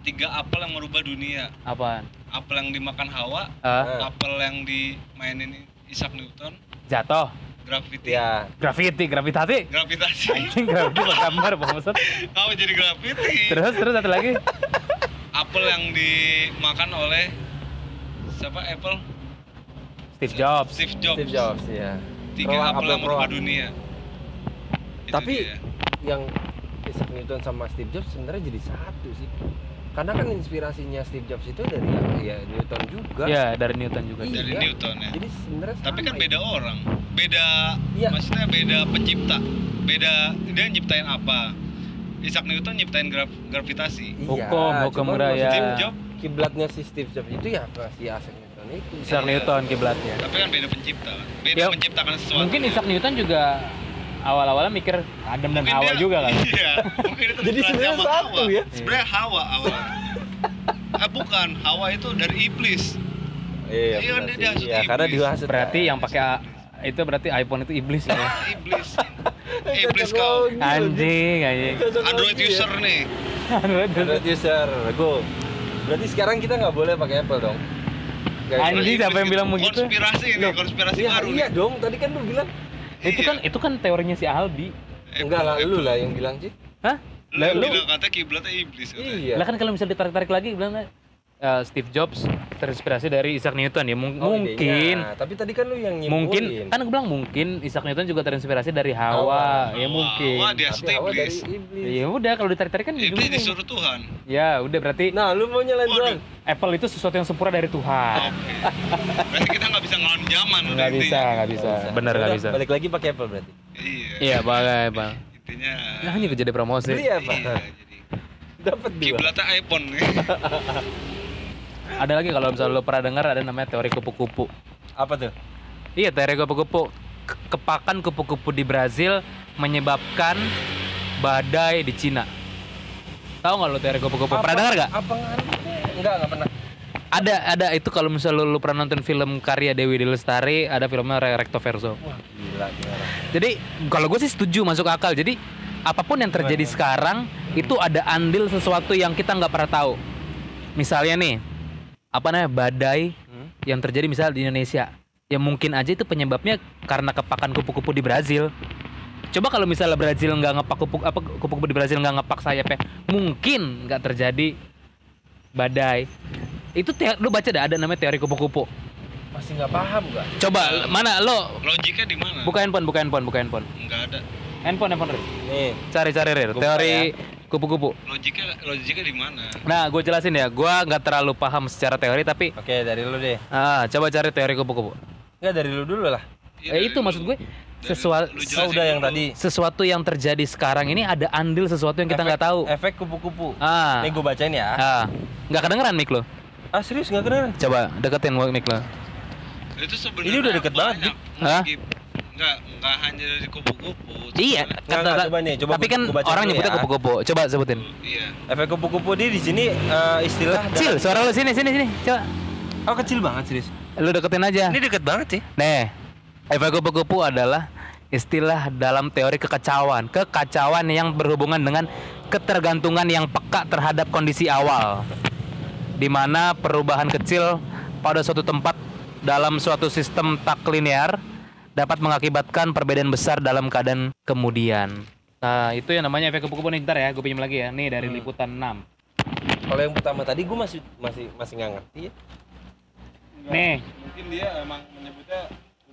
Tiga apel yang merubah dunia. Apaan? Apel yang dimakan Hawa, Ah, apel yang dimainin Isaac Newton, jatuh. gravity. Ya, Gravity, gravitasi. Gravitasi. Anjing gravity apa gambar Bang Maksud. Kamu jadi gravity. Terus terus satu lagi. Apel yang dimakan oleh siapa? Apple? Steve Jobs. Steve Jobs. Steve Jobs ya. Tiga Pro- apel merubah pro. dunia. Itu Tapi dia. yang Isaac Newton sama Steve Jobs sebenarnya jadi satu sih. Karena kan inspirasinya Steve Jobs itu dari ya Newton juga. Ya, dari Newton juga. Iya. dari Newton ya. Jadi sebenarnya Tapi kan sama beda itu. orang, beda, Iya. maksudnya beda pencipta, beda dia nyiptain apa. Isaac Newton nyiptain graf, gravitasi. Iya, Hukum, hukum raya. Steve Jobs, Kiblatnya si Steve Jobs itu ya ke si Isaac itu. Isaac Newton kiblatnya. tapi kan beda pencipta, kan. beda Ya, menciptakan sesuatu. Mungkin Isaac Newton juga awal-awalnya mikir Adam dan Mungkin Hawa dia- juga kan. Iya, mungkin itu Jadi sebenarnya satu Hawa. ya? Sebenarnya Hawa awalnya. ah bukan, Hawa itu dari iblis. Iya, Iya, benar dia sih. dihasut Iya, iblis. karena dihasut. Berarti yang pakai itu berarti iPhone itu iblis ya. Iblis. iblis kau. Anjing, anjing. Android user nih. Android user, go. Berarti sekarang kita nggak boleh pakai Apple dong. Anjing, siapa yang bilang begitu? Konspirasi ini, Loh, konspirasi iya, baru Iya nih. dong, tadi kan lu bilang. itu kan itu kan teorinya si Aldi. Enggak lah, lu lah yang bilang sih. Hah? Lu Lah, lu bilang katanya kiblatnya iblis katanya. Iya. lah kan kalau misalnya ditarik-tarik lagi bilang eh, Steve Jobs terinspirasi dari Isaac Newton ya Mung- Oh, mungkin idenya. Tapi tadi kan lu yang nyimpulin. mungkin kan gue bilang mungkin Isaac Newton juga terinspirasi dari Hawa ya Hawa, mungkin Hawa dia Tapi Hawa iblis. dari iblis. ya udah kalau ditarik-tarik kan Iblis ujung-ujung. disuruh Tuhan. ya udah berarti Nah, lu mau nyalain. Tuhan? Apple itu sesuatu yang sempurna dari Tuhan Oke. Berarti kita nggak bisa ngelawan zaman nggak bisa nggak bisa bener nggak bisa Balik lagi pakai Apple berarti. Iya. iya bang bang Intinya. nah ini jadi promosi apa? Iya, jadi Dapat dua. kiblatnya iPhone nih. ada lagi kalau misalnya lo pernah dengar ada namanya teori kupu-kupu Apa tuh? Iya teori kupu-kupu Ke- Kepakan kupu-kupu di Brazil menyebabkan badai di Cina. Tahu nggak lo teori kupu-kupu? Pernah dengar nggak? Apa? Enggak, enggak pernah. Ada ada itu kalau misalnya lo, pernah nonton film karya Dewi Lestari, ada filmnya Re- Recto Verso. Wah, gila gimana? Jadi kalau gue sih setuju masuk akal. Jadi apa pun yang terjadi sekarang itu ada andil sesuatu yang kita nggak pernah tahu. Misalnya nih, apa namanya badai Hmm? yang terjadi misalnya di Indonesia ya mungkin aja itu penyebabnya karena kepakan kupu-kupu di Brazil coba kalau misalnya Brazil nggak ngepak kupu apa kupu-kupu di Brazil nggak ngepak sayapnya mungkin nggak terjadi badai itu te- lu baca dah ada namanya teori kupu-kupu Masih nggak paham nggak? coba mana lo Logiknya di mana? buka handphone buka handphone buka handphone Enggak ada. handphone handphone Rir. Nih, cari cari Rir. Teori ya. Kupu-kupu Logiknya logiknya di mana? nah gue jelasin ya gue nggak terlalu paham secara teori tapi oke dari lu deh. ah coba cari teori kupu-kupu Enggak dari lu dulu lah. Iya, eh itu lu. maksud gue sesuatu Oh, udah yang tadi. sesuatu yang terjadi sekarang ini ada andil sesuatu yang kita nggak tahu. Efek kupu-kupu. Ah, Nih gue bacain ya. ah, nggak kedengeran mic lo. Ah serius nggak kedengeran? Coba deketin mic lo. Itu sebenarnya Ini udah deket banget, banyak. Hah? Enggak, enggak hanya dari kupu-kupu. Iya. Nggak, nggak, coba nih, coba tapi kan gua baca orang nyebutnya ya. kupu-kupu. Coba sebutin. Iya. Efek kupu-kupu di di sini eh, istilah Kecil, dalam- suara lo sini sini sini. Coba. Oh kecil banget serius. Lu deketin aja. Ini deket banget sih. Nih, efek kupu-kupu adalah istilah dalam teori kekacauan. Kekacauan yang berhubungan dengan ketergantungan yang peka terhadap kondisi awal. Di mana perubahan kecil pada suatu tempat dalam suatu sistem tak linear dapat mengakibatkan perbedaan besar dalam keadaan kemudian. Nah, itu yang namanya efek kupu-kupu nih, ntar ya, gue pinjam lagi ya. Nih dari liputan 6. Kalau yang pertama tadi gue masih masih masih nggak ngerti ya. Enggak, Nih. Mungkin dia emang menyebutnya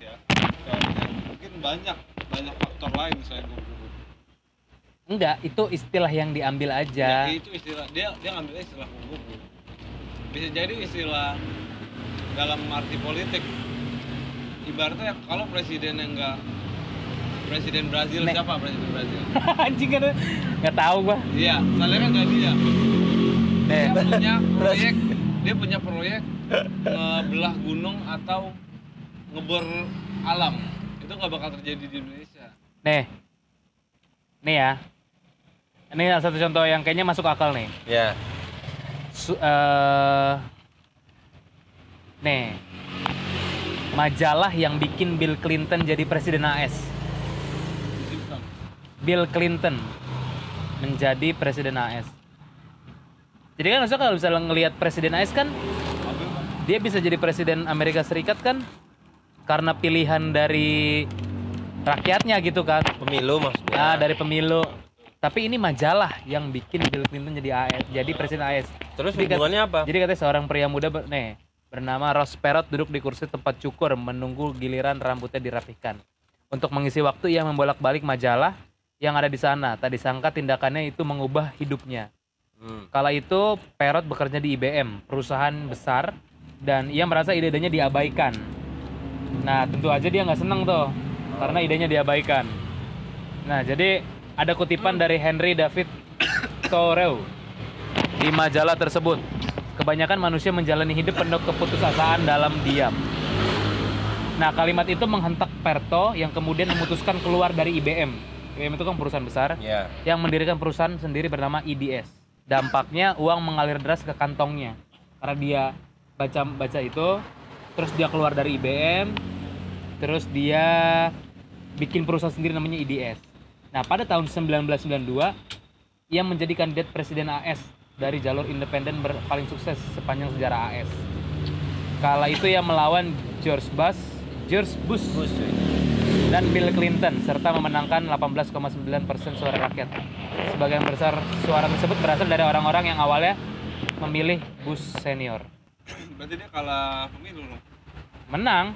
ya. Mungkin banyak banyak faktor lain selain kupu-kupu. Enggak, itu istilah yang diambil Ya, aja. itu istilah dia dia ngambilnya istilah kupu-kupu. Bisa jadi istilah dalam arti politik. Ibaratnya kalau presiden yang enggak presiden Brazil Nek. siapa presiden Brazil? Anjing kan nggak tahu gua. Iya, soalnya kan nggak dia. Nih. Dia punya proyek, dia punya proyek ngebelah gunung atau ngebor alam. Itu nggak bakal terjadi di Indonesia. Nih. Nih ya. Ini salah satu contoh yang kayaknya masuk akal nih. Ya. Su- eh, nih. Majalah yang bikin Bill Clinton jadi presiden AS. Bill Clinton menjadi presiden AS. Jadi kan maksudnya kalau misalnya ngelihat presiden AS kan dia bisa jadi presiden Amerika Serikat kan karena pilihan dari rakyatnya gitu kan. Pemilu maksudnya. Nah, dari pemilu. Tapi ini majalah yang bikin Bill Clinton jadi AS, jadi presiden AS. Terus Jadi hubungannya apa? Jadi katanya seorang pria muda ber- nih, bernama Ross Perot duduk di kursi tempat cukur menunggu giliran rambutnya dirapihkan. Untuk mengisi waktu ia membolak-balik majalah yang ada di sana. Tak disangka tindakannya itu mengubah hidupnya. Hmm. Kala itu Perot bekerja di IBM, perusahaan besar, dan ia merasa ide-idenya diabaikan. Nah, tentu aja dia nggak seneng tuh, karena idenya diabaikan. Nah, jadi ada kutipan dari Henry David Thoreau di majalah tersebut. Kebanyakan manusia menjalani hidup penuh keputusasaan dalam diam. Nah, kalimat itu menghentak Perto yang kemudian memutuskan keluar dari IBM. IBM itu kan perusahaan besar Ya. yang mendirikan perusahaan sendiri bernama IDS. Dampaknya uang mengalir deras ke kantongnya karena dia baca baca itu, terus dia keluar dari IBM, terus dia bikin perusahaan sendiri namanya IDS. Nah pada tahun 1992 ia menjadi kandidat presiden AS dari jalur independen ber- paling sukses sepanjang sejarah AS. Kala itu ia melawan George Bush, George Bush cuy. dan Bill Clinton serta memenangkan 18,9% suara rakyat. Sebagian besar suara tersebut berasal dari orang-orang yang awalnya memilih Bush senior. Berarti dia kalah pemilu loh. Menang,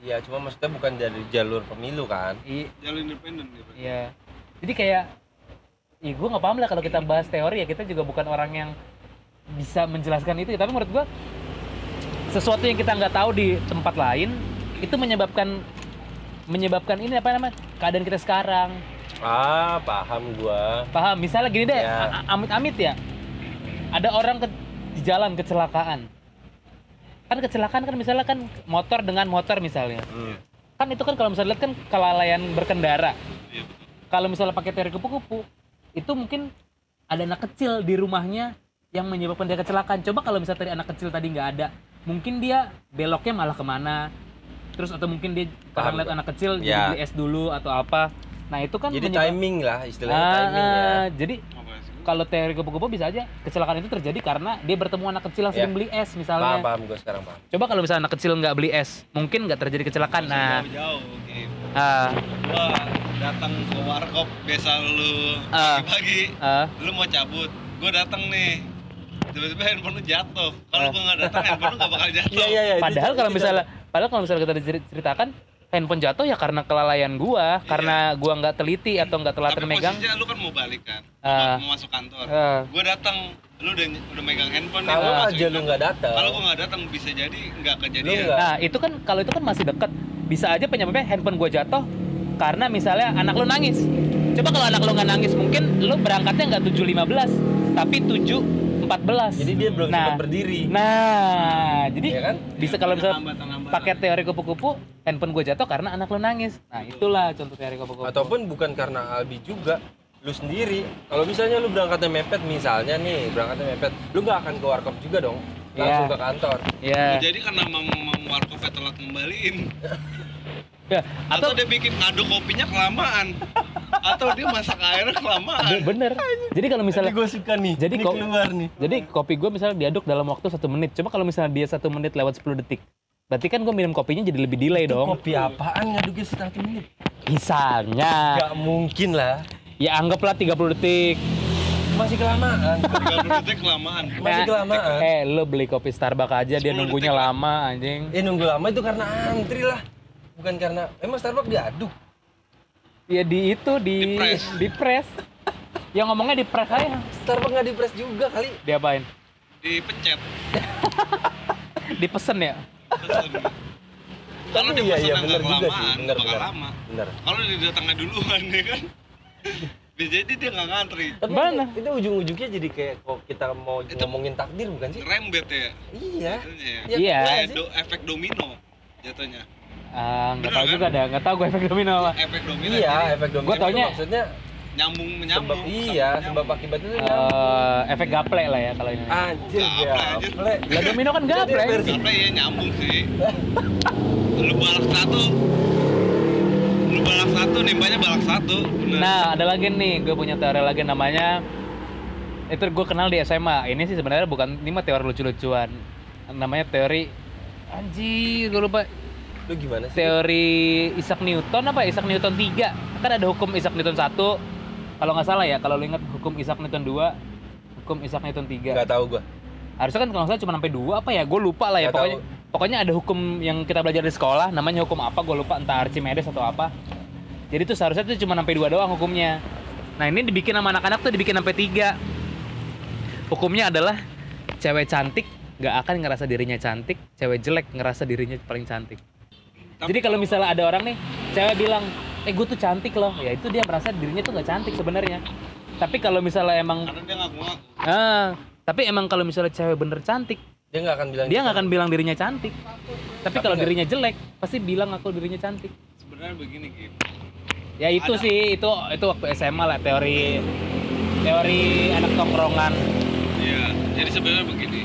Iya, cuma maksudnya bukan dari jalur pemilu kan? i- Jalur independen gitu. iya. Jadi kayak, ya gue nggak paham lah kalau kita bahas teori ya kita juga bukan orang yang bisa menjelaskan itu. Tapi menurut gue sesuatu yang kita nggak tahu di tempat lain itu menyebabkan menyebabkan ini apa namanya keadaan kita sekarang. Ah, paham gua. Paham? Misalnya gini deh, Ya. amit-amit ya. Ada orang ke, di jalan kecelakaan. Kan kecelakaan kan misalnya kan motor dengan motor misalnya. Hmm. Kan itu kan kalau misalnya lihat kan kelalaian berkendara. Iya. Kalau misalnya pakai teori kupu-kupu, itu mungkin ada anak kecil di rumahnya yang menyebabkan dia kecelakaan. Coba kalau misalnya tadi anak kecil tadi nggak ada, mungkin dia beloknya malah ke mana? Terus atau mungkin dia Paham karena lihat anak kecil jadi Ya. beli es dulu atau apa. Nah itu kan Jadi menyebab- timing lah, istilahnya Ah, timing ya. ah, jadi kalau teori kupu-kupu bisa aja kecelakaan itu terjadi karena dia bertemu anak kecil yang Ya. sering beli es Paham, misalnya. paham gua sekarang paham. Coba kalau misalnya anak kecil nggak beli es, mungkin nggak terjadi kecelakaan. Nah, jauh gitu. Ah, Gua datang ke warkop biasa lu Ah. pagi-pagi, ah, lu mau cabut, gua datang nih. Tiba-tiba handphone lu jatuh. Kalau Ah. gua nggak datang, handphone lu nggak bakal jatuh. Iya, iya, iya. padahal kalau itu- misalnya, padahal kalau misalnya kita diceritakan handphone jatuh ya karena kelalaian gua, karena gua nggak teliti atau nggak Tapi telaten megang. posisinya lu kan mau balik kan, Ah. mau masuk kantor. Ah. Gua datang, lu udah udah megang handphone Kalau gua aja lu nggak datang. Kalau gua nggak datang bisa jadi nggak kejadian. Nah, itu kan kalau itu kan masih deket. Bisa aja penyebabnya handphone gua jatuh karena misalnya anak lu nangis. Coba kalau anak lu nggak nangis, mungkin lu berangkatnya nggak 7.15, tapi 7.14. Jadi dia belum Nah. sempat berdiri. Nah, jadi Iya kan? bisa kalau Hambatan-hambatan. pakai teori kupu-kupu, handphone gue jatuh karena anak lo nangis. Nah, itulah contoh teori kupu-kupu. Ataupun bukan karena Albi juga, lu sendiri. Kalau misalnya lu berangkatnya mepet misalnya nih, berangkatnya mepet, lu nggak akan ke warkop juga dong. Langsung Iya. ke kantor. ya. Jadi karena mam warkopnya telat kembaliin, ya. atau, Atau dia bikin ngaduk kopinya kelamaan, atau dia masak airnya kelamaan. Be- bener. Jadi kalau misalnya gue suka nih. Jadi ini kok- keluar nih. jadi kopi gue misalnya diaduk dalam waktu satu menit. Coba kalau misalnya dia satu menit lewat 10 detik. Berarti kan gue minum kopinya jadi lebih delay Itu dong. kopi apaan ngaduknya satu menit? Misalnya. Gak mungkin lah. Ya anggaplah 30 detik. Masih kelamaan. 30 detik kelamaan. Masih Eh, kelamaan. Eh, lo beli kopi Starbucks aja dia 10 nunggunya lama anjing. Eh nunggu lama itu karena antri lah. Bukan karena emang Starbucks diaduk. Ya di itu di Di-press. di press. Yang ngomongnya di press aja. Starbucks nggak di press juga kali. Diapain? Dipencet. Dipesen ya? Pesen. Kalau dia iya, pesen iya, bener juga sih. Bener, bakal bener. lama. Bener. Kalau dia datangnya duluan ya kan, bisa jadi dia nggak ngantri. Tapi Mana? itu, itu ujung-ujungnya jadi kayak kok kita mau Itu- ngomongin takdir bukan sih? Rembet ya. Iya. jatuhnya ya. Ya, Iya. do- efek domino jatuhnya. Ah, nggak Bener tahu kan? juga dah, nggak tahu gue efek domino apa. Efek domino. Iya, jadi efek domino itu taunya- maksudnya nyambung sebab menyambung. iya, sambung sebab menyambung. akibat itu nyambung. Eh, efek gaple lah ya kalau ini. Anjir, Gaple, anjir. gaple. Lah domino kan gaple. Gaple ya nyambung sih. lu balak satu lu balak satu nimbanya balak satu bener Nah, ada lagi nih, gue punya teori lagi namanya itu gue kenal di SMA. Ini sih sebenarnya bukan ini mah teori lucu-lucuan. Namanya teori anjir, gue lupa Lu gimana sih? teori Isaac Newton apa? Isaac Newton 3 kan ada hukum Isaac Newton 1 kalau nggak salah ya kalau lu ingat hukum Isaac Newton 2 hukum Isaac Newton 3 Gak tahu gua. harusnya kan kalau nggak salah cuma sampai dua apa ya? Gue lupa lah ya. Nggak pokoknya pokoknya ada hukum yang kita belajar di sekolah namanya hukum apa? Gue lupa entah Archimedes atau apa. Jadi tuh seharusnya tuh cuma sampai dua doang hukumnya. Nah ini dibikin sama anak-anak tuh dibikin sampai tiga. Hukumnya adalah cewek cantik nggak akan ngerasa dirinya cantik cewek jelek ngerasa dirinya paling cantik jadi kalau misalnya ada orang nih cewek bilang eh gue tuh cantik loh. Ya itu dia merasa dirinya tuh nggak cantik sebenarnya. Tapi kalau misalnya emang karena dia ngaku-ngaku ah tapi emang kalau misalnya cewek bener cantik Dia nggak akan bilang dia gitu. nggak akan bilang dirinya cantik. Tapi, Tapi kalau dirinya jelek pasti bilang aku dirinya cantik. Sebenarnya begini gitu ya itu Ada. sih itu itu waktu SMA lah teori teori anak tongkrongan. Iya, jadi sebenarnya begini.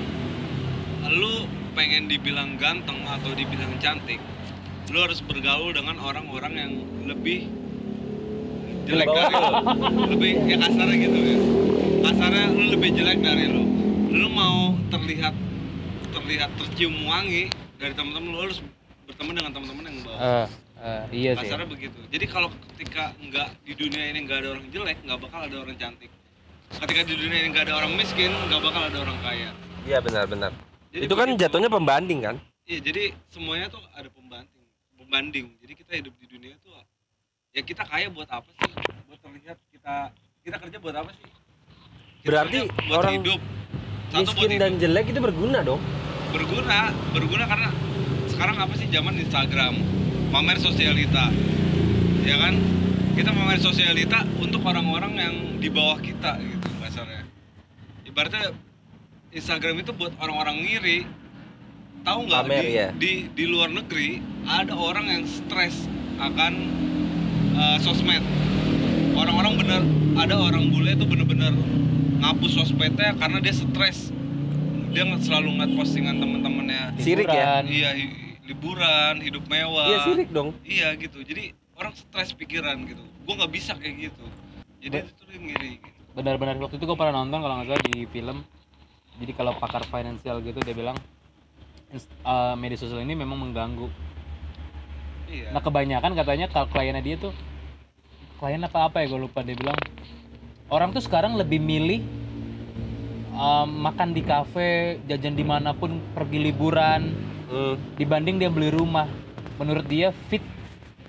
Lu pengen dibilang ganteng atau dibilang cantik, lu harus bergaul dengan orang-orang yang lebih jelek dari lu. Lebih ya kasarnya gitu ya. Kasarnya lu lebih jelek dari lu. Lu mau terlihat terlihat tercium wangi dari teman-teman lu harus berteman dengan teman-teman yang bawah. Eh, eh, iya sih Kasarnya begitu. Jadi kalau ketika nggak di dunia ini nggak ada orang jelek, nggak bakal ada orang cantik. Ketika di dunia ini nggak ada orang miskin, nggak bakal ada orang kaya. Iya benar-benar. Itu kan jatuhnya pembanding kan? Iya, jadi semuanya tuh ada pembanding. Jadi kita hidup di dunia tuh ya kita kaya buat apa sih? Buat terlihat kita kita kerja buat apa sih? Kita Berarti buat orang hidup. Satu buat Miskin hidup. dan jelek itu berguna dong. berguna, berguna karena sekarang apa sih zaman Instagram, pamer sosialita. Ya kan? Kita pamer sosialita untuk orang-orang yang di bawah kita gitu kasarnya. Ibaratnya Instagram itu buat orang-orang ngiri. Tahu nggak di, ya. di di luar negeri ada orang yang stres akan uh, sosmed. Orang-orang bener ada orang bule itu bener-bener ngapus sosmednya karena dia stres. Dia selalu ngeliat postingan temen-temennya. Sirik ya? Liburan. Iya, hi- liburan, hidup mewah. Iya sirik dong. Iya gitu. Jadi orang stres pikiran gitu. Gua nggak bisa kayak gitu. Jadi itu tuh dia ngiri gitu. benar-benar waktu itu gue pernah nonton kalau nggak salah di film jadi kalau pakar finansial gitu dia bilang eh, media sosial ini memang mengganggu Iya. Nah kebanyakan katanya kalau kliennya dia tuh klien apa apa ya gue lupa dia bilang orang tuh sekarang lebih milih um, makan di kafe, jajan di mana pun, pergi liburan Hmm. dibanding dia beli rumah. Menurut dia fit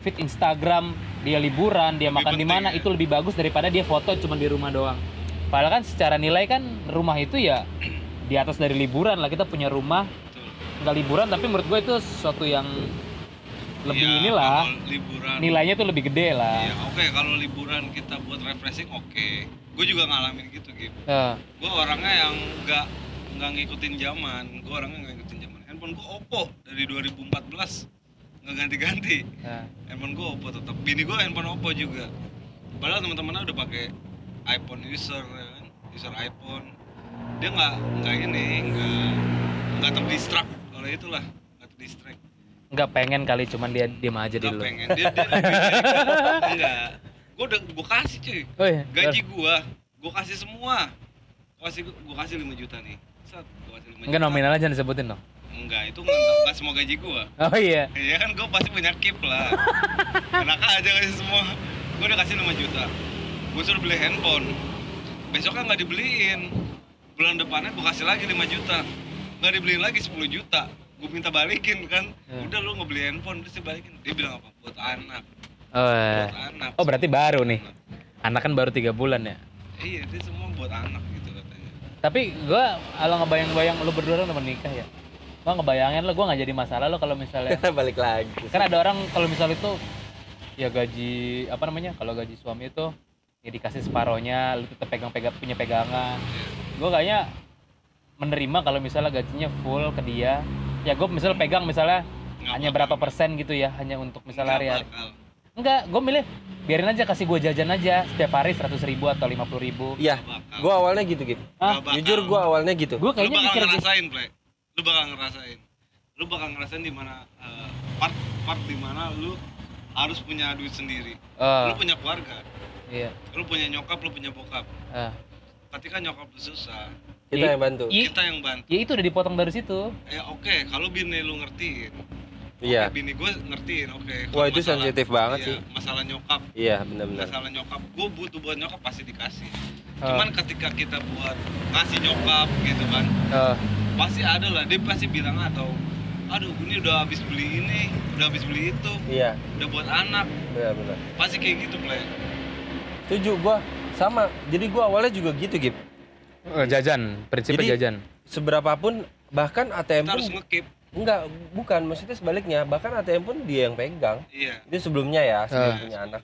fit Instagram dia liburan, dia makan di mana ya? itu lebih bagus daripada dia foto cuma di rumah doang. Padahal kan secara nilai kan rumah itu ya di atas dari liburan lah kita punya rumah. Nggak liburan tapi menurut gue itu sesuatu yang lebih Iya, inilah liburan. nilainya tuh lebih gede lah. Iya, oke kalau liburan kita buat refreshing oke. Gue juga ngalamin gitu gitu. Eh, Gue orangnya yang nggak nggak ngikutin zaman. Gue orangnya nggak ngikutin zaman. Handphone gue Oppo dari 2014 nggak ganti-ganti. eh. Handphone gue Oppo tetap. Bini gue handphone Oppo juga. Padahal teman-temannya udah pakai iPhone user, ya kan? user iPhone. Dia nggak nggak ini nggak nggak terdistract oleh itulah nggak terdistract. nggak pengen kali cuman dia diam aja Nggak dulu. pengen dia, dia, enggak. Gue udah gue kasih cuy. Oh iya. gaji gua gua kasih semua gua kasih gua kasih 5 juta nih Set, gua kasih 5 Enggak juta nominal aja disebutin dong. enggak itu enggak, enggak semua gaji gua Oh iya. iya kan gua pasti punya keep lah enak aja kasih semua gua udah kasih 5 juta gua suruh beli handphone besok kan nggak dibeliin bulan depannya gua kasih lagi 5 juta nggak dibeliin lagi 10 juta gua minta balikin kan Hmm. udah lu ngebeli handphone terus dibalikin dia bilang apa buat anak Oh, iya. buat anak oh berarti baru nih. Anak. Anak kan baru tiga bulan ya. iya dia semua buat anak gitu katanya Tapi gua kalau ngebayang-bayang lu berdua kan udah menikah ya. Gua ngebayangin lo gua nggak jadi masalah lo kalau misalnya Balik lagi. kan ada orang kalau misalnya itu ya gaji apa namanya kalau gaji suami itu ya dikasih separohnya lu tetap pegang-pegang punya pegangan gue kayaknya menerima kalau misalnya gajinya full ke dia ya gue misalnya pegang misalnya Nggak hanya bakal. berapa persen gitu ya hanya untuk misalnya hari-hari bakal. enggak gue milih biarin aja kasih gue jajan aja setiap hari seratus ribu atau lima puluh ribu Iya, gua awalnya gitu gitu. ah. Jujur gua awalnya gitu. gue lu kayaknya bakal mikir gitu ngerasain play lu bakal ngerasain lu bakal ngerasain di mana eh, part part di mana lu harus punya duit sendiri Eh, lu punya keluarga iya. lu punya nyokap lu punya bokap Eh. ketika nyokap lu susah kita I- yang bantu. I- kita yang bantu. Ya itu udah dipotong dari situ. ya oke. Kalau bini lu ngertiin. Iya. bini gue ngertiin. Oke wah Kalau itu masalah- sensitif banget iya, sih. masalah nyokap. Iya benar-benar masalah nyokap. Gue butuh buat nyokap pasti dikasih. Eh, cuman ketika kita buat ngasih nyokap gitu kan eh, pasti ada lah. Dia pasti bilang atau aduh ini udah habis beli ini udah habis beli itu. Iya. Udah buat anak. Benar-benar pasti kayak gitu play setuju gua. Sama. Jadi gua awalnya juga gitu eh, jajan, prinsipnya Jadi- jajan. seberapapun bahkan ATM kita pun harus ngekip. Enggak bukan maksudnya sebaliknya. Bahkan ATM pun dia yang pegang. Iya. Itu sebelumnya ya sebelum Ah. punya anak.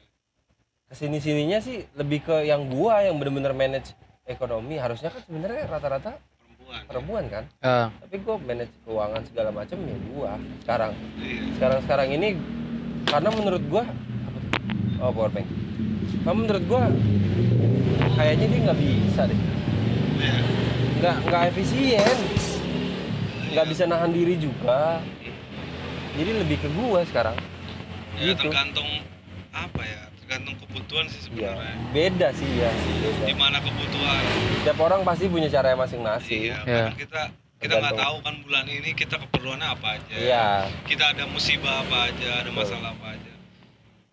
Ke sini sininya sih lebih ke yang gua yang bener-bener manage ekonomi. Harusnya kan sebenarnya rata-rata perempuan. perempuan kan. Eh, tapi gua manage keuangan segala macam ya gua sekarang. Iya. Sekarang sekarang ini karena menurut gua apa tuh? oh power bank. Karena menurut gua kayaknya dia nggak bisa deh iya nggak nggak efisien. Nggak bisa nahan diri juga. Jadi lebih ke gua sekarang. Ya gitu. tergantung apa ya? Tergantung kebutuhan sih Iya, sebenarnya. Beda sih ya, beda. di mana kebutuhan? Setiap orang pasti punya cara masing-masing. iya Iya. karena kita kita nggak tahu kan bulan ini kita keperluannya apa aja. Iya, kita ada musibah apa aja ada Betul. masalah apa aja.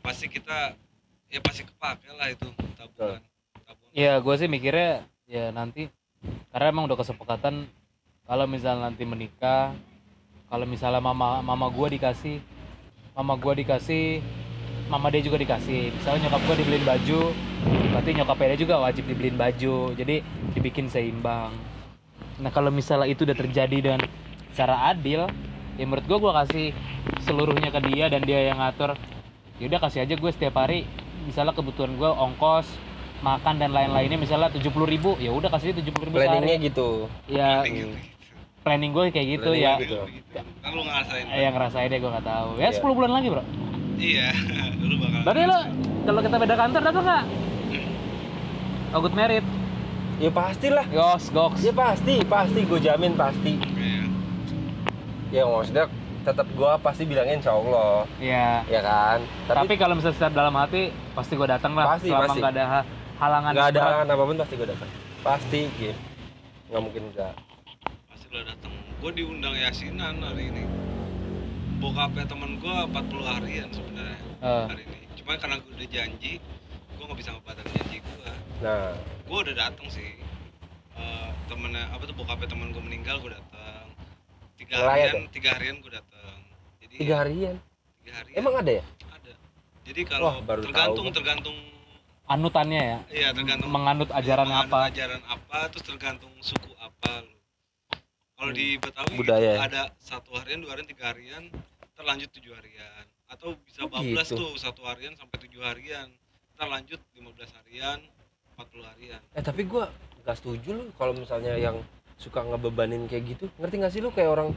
Pasti kita ya pasti kepake lah itu tabungan tabungan ya gue sih mikirnya ya nanti karena emang udah kesepakatan kalau misalnya nanti menikah kalau misalnya mama mama gue dikasih mama gue dikasih mama dia juga dikasih. Misalnya nyokap gue dibeliin baju berarti nyokapnya dia juga wajib dibeliin baju. Jadi dibikin seimbang. Nah kalau misalnya itu udah terjadi dengan secara adil ya menurut gue gue kasih seluruhnya ke dia dan dia yang ngatur. Ya udah kasih aja gue setiap hari. Misalnya kebutuhan gue ongkos makan dan lain-lainnya misalnya tujuh puluh ribu ya udah kasih tujuh puluh ribu planningnya sehari gitu. ya Planning gitu. planning gue kayak gitu Planning ya gitu. kan lu ngerasain yang ngerasain deh gue nggak tahu ya Iya. 10 bulan lagi bro iya lu bakal berarti lo kalau kita beda kantor datang nggak oh good merit Ya pastilah. gos goks Ya pasti, pasti gue jamin pasti. Iya. Ya maksudnya tetap gua pasti bilangin insya Allah, Iya ya kan. tapi, Tapi kalau misalnya dalam hati pasti gue datang lah Pasti, selama pasti. nggak ada ha- halangan nggak ada halangan apa pun pasti gue datang. Pasti, gitu. Nggak mungkin enggak. pasti lo datang. Gue diundang yasinan hari ini. Bokapnya temen gue 40 harian sebenarnya Eh, hari ini. Cuma karena gue udah janji gue nggak bisa ngebatalin janji gue Nah, gue udah datang sih. Eh, temennya apa tuh bokapnya temen gue meninggal gue datang. Tiga harian tiga harian gue datang. Jadi tiga harian. tiga harian. Emang ada ya? ada. Jadi kalau tergantung tahu. tergantung anutannya ya iya tergantung menganut ajaran menganut apa ajaran apa terus tergantung suku apa kalau di Betawi Budaya gitu, ya? ada satu harian dua harian tiga harian terlanjut tujuh harian atau bisa Oh, bablas gitu. tuh satu harian sampai tujuh harian terlanjut 15 harian 40 harian Eh tapi gua nggak setuju lu kalau misalnya yang suka ngebebanin kayak gitu. Ngerti nggak sih lu kayak orang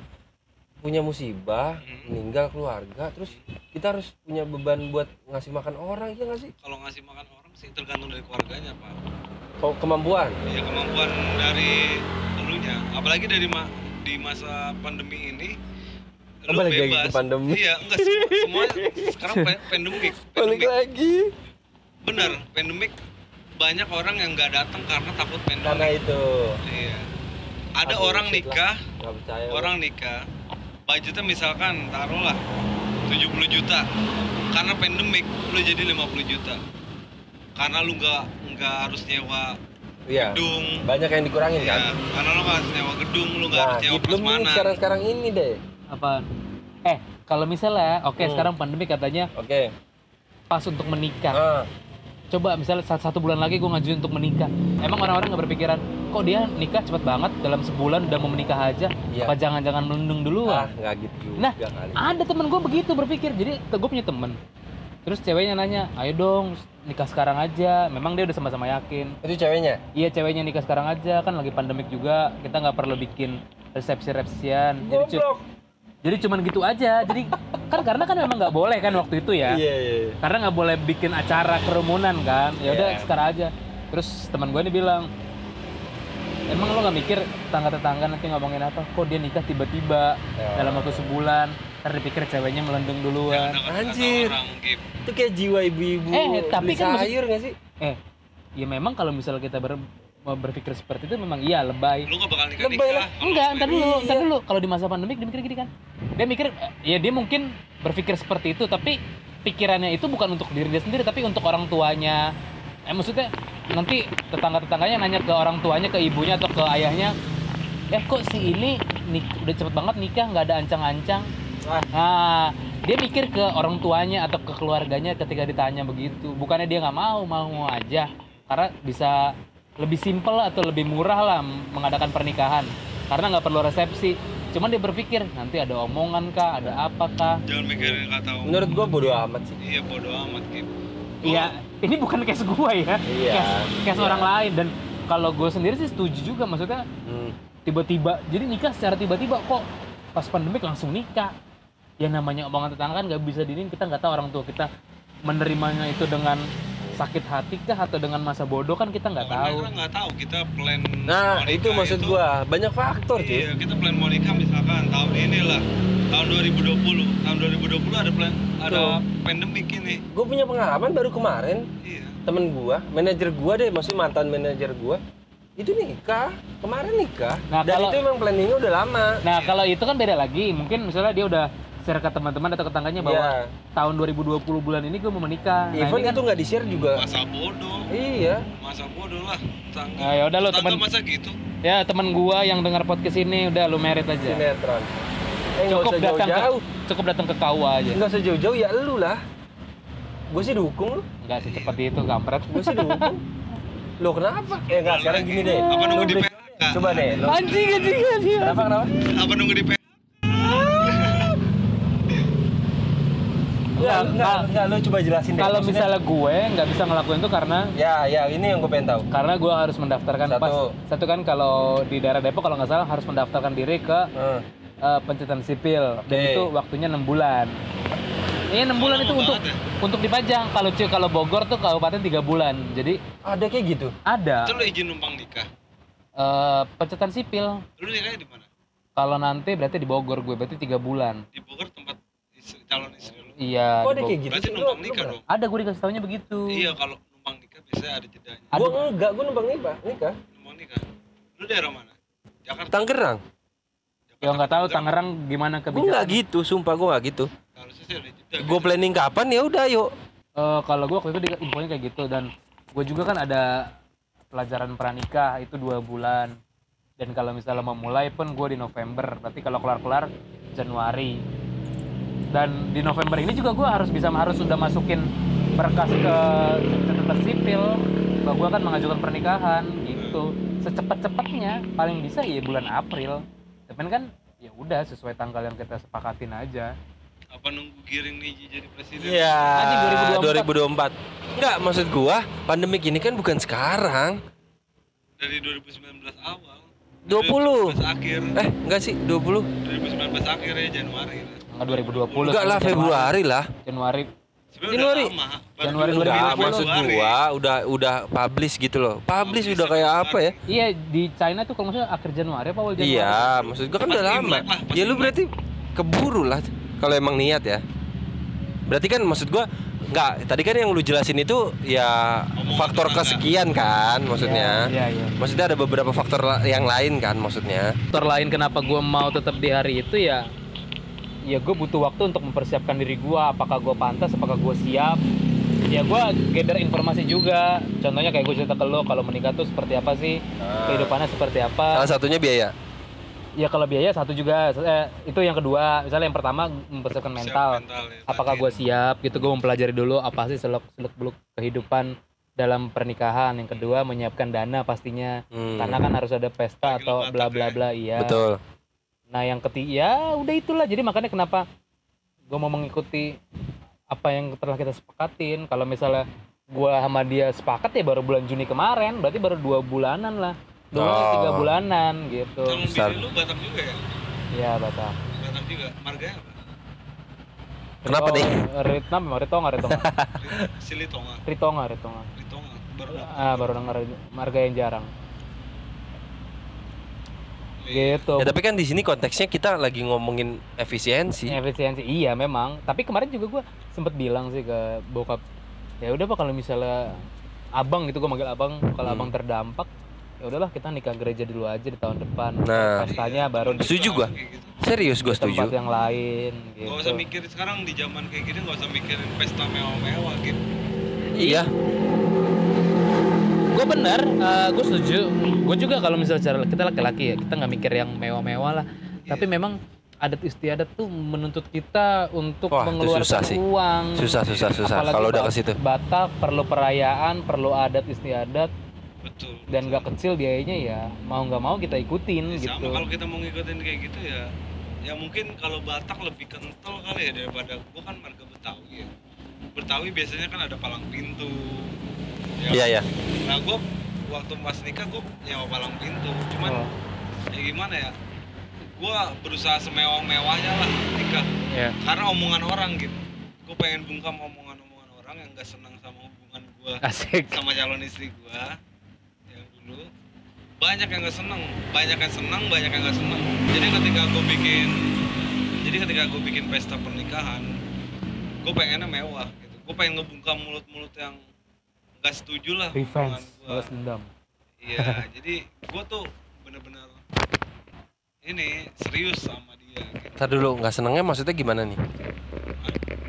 punya musibah, Hmm. meninggal keluarga, terus kita harus punya beban buat ngasih makan orang, iya nggak sih? kalau ngasih makan orang sih tergantung dari keluarganya pak Kalau kemampuan. ya kemampuan dari elunya apalagi dari ma di masa pandemi ini Oh, lu balik lagi bebas ke pandemi. iya enggak semua, semua sekarang pa- pandemik Balik lagi. bener pandemik banyak orang yang nggak datang karena takut Karena pandemik itu. iya ada Aduh, orang nikah percaya. orang nikah budgetnya misalkan taruhlah 70 juta karena pandemik lu jadi 50 juta karena lu nggak nggak harus nyewa Iya. gedung Banyak yang dikurangin ya, kan. karena lu nggak harus nyewa gedung lu nggak Nah, harus nyewa prasmanan sekarang-sekarang ini deh. apa eh kalau misalnya oke Hmm. sekarang pandemi katanya Oke. pas untuk menikah Ah, coba misalnya satu, satu bulan lagi gue ngajuin untuk menikah emang orang-orang nggak berpikiran kok dia nikah cepet banget dalam sebulan udah mau menikah aja iya. apa jangan-jangan melendung dulu Ah, nggak gitu juga Nah, ada temen gue begitu berpikir jadi gue punya temen terus ceweknya nanya ayo dong nikah sekarang aja memang dia udah sama-sama yakin Itu ceweknya. iya ceweknya nikah sekarang aja kan lagi pandemik juga kita nggak perlu bikin resepsi-resepsian jadi cu- jadi cuman gitu aja jadi kan karena kan memang nggak boleh kan waktu itu ya Iya, iya. iya. karena nggak boleh bikin acara kerumunan kan ya udah Iya. sekarang aja terus teman gue ini bilang emang lo nggak mikir tetangga tetangga nanti ngomongin apa kok dia nikah tiba-tiba Ya. dalam waktu sebulan ntar dipikir ceweknya melendung duluan Anjir. Itu kayak jiwa ibu-ibu Eh, tapi kan maksud- sayur nggak sih? eh ya memang kalau misalnya kita ber, mau berpikir seperti itu memang iya lebay Lu gak bakal nikah Lebay lah. enggak ntar dulu Iya. ntar dulu kalau di masa pandemik dia mikir gini kan dia mikir ya dia mungkin berpikir seperti itu tapi pikirannya itu bukan untuk diri dia sendiri tapi untuk orang tuanya eh maksudnya nanti tetangga tetangganya nanya ke orang tuanya ke ibunya atau ke ayahnya eh kok si ini nik udah cepet banget nikah nggak ada ancang-ancang. Nah dia mikir ke orang tuanya atau ke keluarganya ketika ditanya begitu. Bukannya dia nggak mau mau mau aja. Karena bisa lebih simpel atau lebih murah lah mengadakan pernikahan. Karena nggak perlu resepsi. Cuman dia berpikir nanti ada omongan kah ada apa kah? Jangan mikirin kata orang. Menurut gua bodo amat sih. Iya bodo amat, Gip. Gua- Iya, ini bukan case gue ya, Iya, case, case iya. orang lain. Dan kalau gue sendiri sih setuju juga. Maksudnya Hmm. tiba-tiba jadi nikah secara tiba-tiba kok pas pandemik langsung nikah ya namanya omongan tetangga kan nggak bisa dinin kita nggak tahu orang tua kita menerimanya itu dengan sakit hati kah atau dengan masa bodoh kan kita nggak tahu mereka nggak tahu kita plan Nah, mau itu maksud itu- gua. Banyak faktor, cuy. Iya, kita plan mau nikah misalkan tahun ini lah. Tahun 2020. Tahun 2020 ada plan ada Tuh. pandemik ini. Gue punya pengalaman baru kemarin Iya. temen gua, manajer gua deh, maksudnya mantan manajer gua itu nikah kemarin nikah Nah, dan kalau- itu emang planningnya udah lama nah kalau itu kan beda lagi mungkin misalnya dia udah share ke teman-teman atau ke tetangganya bahwa Iya. tahun 2020 bulan ini gue mau menikah nah, even ini kan itu nggak di share juga Masa bodoh. iya Masa bodoh lah. Tangga. Nah, ya udah lo teman masa gitu. ya teman gua yang dengar podcast ini udah lu merit aja sinetron eh cukup usah datang ke jauh-jauh cukup datang ke KUA aja nggak usah jauh-jauh ya lu lah gue sih dukung lu nggak sih seperti itu kampret gue sih dukung lo kenapa eh nggak sekarang gini deh Apa nunggu di PHK? coba deh lo anjing anjing anjing kenapa kenapa Apa nunggu di PHK? Enggak, Nggak, enggak, nggak. enggak, lu coba jelasin deh. kalau misalnya gue nggak bisa ngelakuin itu karena Ya, ya, ini yang gue pengen tahu. karena gue harus mendaftarkan Satu. pas satu kan kalau di daerah Depok kalau nggak salah harus mendaftarkan diri ke Heeh. eh, pencatatan sipil dan Oke. itu waktunya enam bulan ini enam bulan itu untuk banget untuk dipajang kalau cuy kalau Bogor tuh kabupaten tiga bulan jadi Ada kayak gitu. ada Itu lu izin numpang nikah. eh, pencatatan sipil Lu nikahnya di mana? kalau nanti berarti di Bogor gue berarti tiga bulan Di Bogor tempat istri- calon istri. Iya Kok ada kayak gitu Berarti numpang nikah dong. ada gue dikasih tahunya begitu Iya, kalau numpang nikah biasanya ada jedanya. Aduh. enggak, gua numpang nikah, nikah. Numpang nikah. Lu daerah mana? Jakarta. Tangerang. ya nggak tahu Tangerang gimana kebijakan enggak gitu, sumpah gua enggak gitu. Harusnya sih ada jeda. Gua planning kapan ya udah yuk. Eh, kalau gue waktu itu di, infonya kayak gitu dan gue juga kan ada pelajaran pranikah itu dua bulan dan kalau misalnya mau mulai pun gue di November berarti kalau kelar-kelar Januari dan di November ini juga gue harus bisa harus sudah masukin berkas ke catatan sipil bahwa gue akan mengajukan pernikahan gitu secepat-cepatnya paling bisa ya bulan April tapi kan ya udah sesuai tanggal yang kita sepakatin aja Apa nunggu giring nih jadi presiden? Iya, Anjing, 2024. Enggak, maksud gua pandemik ini kan bukan sekarang. Dari 2019 awal. 20. 2019 akhir. Eh, enggak sih, 20. 2019 akhir ya Januari. lah. Enggak 2020 Enggak lah Januari. Februari lah. Januari Januari. udah Januari 2020. maksud gua udah udah publish gitu loh. Publish udah kayak apa ya? Iya di China tuh kalau maksudnya akhir Januari apa awal Januari? Iya, maksud gua kan udah lama. Ya lu berarti keburu lah kalau emang niat ya. Berarti kan maksud gua enggak, tadi kan yang lu jelasin itu ya faktor tetangga. kesekian kan maksudnya. Iya iya. Maksudnya ada beberapa faktor la- yang lain kan maksudnya. Faktor lain kenapa gue mau tetap di hari itu ya ya gue butuh waktu untuk mempersiapkan diri gue apakah gue pantas apakah gue siap? Ya gue gather informasi juga. Contohnya kayak gue cerita ke lo kalau menikah tuh seperti apa sih? Kehidupannya seperti apa? Salah satunya biaya. ya kalau biaya satu juga. Eh, itu yang kedua. Misalnya yang pertama mempersiapkan Siap mental. mental ya, apakah gue siap? Gitu gue mempelajari dulu apa sih seluk seluk beluk kehidupan dalam pernikahan. Yang kedua menyiapkan dana pastinya. Hmm, karena kan harus ada pesta Bagi atau bla Batak bla ya. bla iya. Betul. Nah yang ketiga ya udah itulah jadi makanya kenapa gue mau mengikuti apa yang telah kita sepakatin kalau misalnya gue sama dia sepakat ya baru bulan Juni kemarin berarti baru dua bulanan lah dua Oh. tiga bulanan gitu bini lu Batak juga ya? ya batal Batak juga. Marganya apa? Kenapa deh? Ritna memang Ritonga Ritonga Rit- Silitonga. Ritonga Ritonga Ritonga. Baru ah baru dengar marga yang jarang gitu Ya tapi kan di sini konteksnya kita lagi ngomongin efisiensi. efisiensi iya memang tapi kemarin juga gua sempet bilang sih ke bokap ya udah pak kalau misalnya abang gitu gua manggil abang kalau Hmm. abang terdampak ya udahlah kita nikah gereja dulu aja di tahun depan Nah. pestanya baru Setuju gitu. Serius gue tempat setuju. yang lain gitu Gak usah mikirin sekarang di zaman kayak gini gak usah mikirin pesta mewah-mewah gitu. Iya. Gue bener gue setuju gue juga kalau misalnya cara kita laki-laki ya kita nggak mikir yang mewah-mewah lah tapi memang adat istiadat tuh menuntut kita untuk Wah, mengeluarkan susah sih. uang Susah susah susah kalau udah ke situ. Batak perlu perayaan perlu adat istiadat Betul. dan gak kecil biayanya ya mau nggak mau kita ikutin Ya, gitu Sama kalau kita mau ngikutin kayak gitu ya ya mungkin kalau Batak lebih kental kali ya daripada gua kan marga Betawi ya. Betawi biasanya kan ada palang pintu. Ya. Iya ya. Nah gua waktu pas nikah gua nyewa palang pintu. Cuman Oh, ya gimana ya? Gua berusaha semewah-mewahnya lah nikah. ya. Karena omongan orang gitu. Gua pengen bungkam omongan-omongan orang yang gak senang sama hubungan gua asik sama calon istri gua yang dulu banyak yang gak seneng banyak yang seneng banyak yang gak seneng jadi ketika gue bikin jadi ketika gue bikin pesta pernikahan gue pengennya mewah gitu gue pengen ngebungkam mulut-mulut yang gak setuju lah hubungan revenge balas dendam iya jadi gue tuh bener-bener ini serius sama dia gitu. Ntar dulu nggak senengnya maksudnya gimana nih?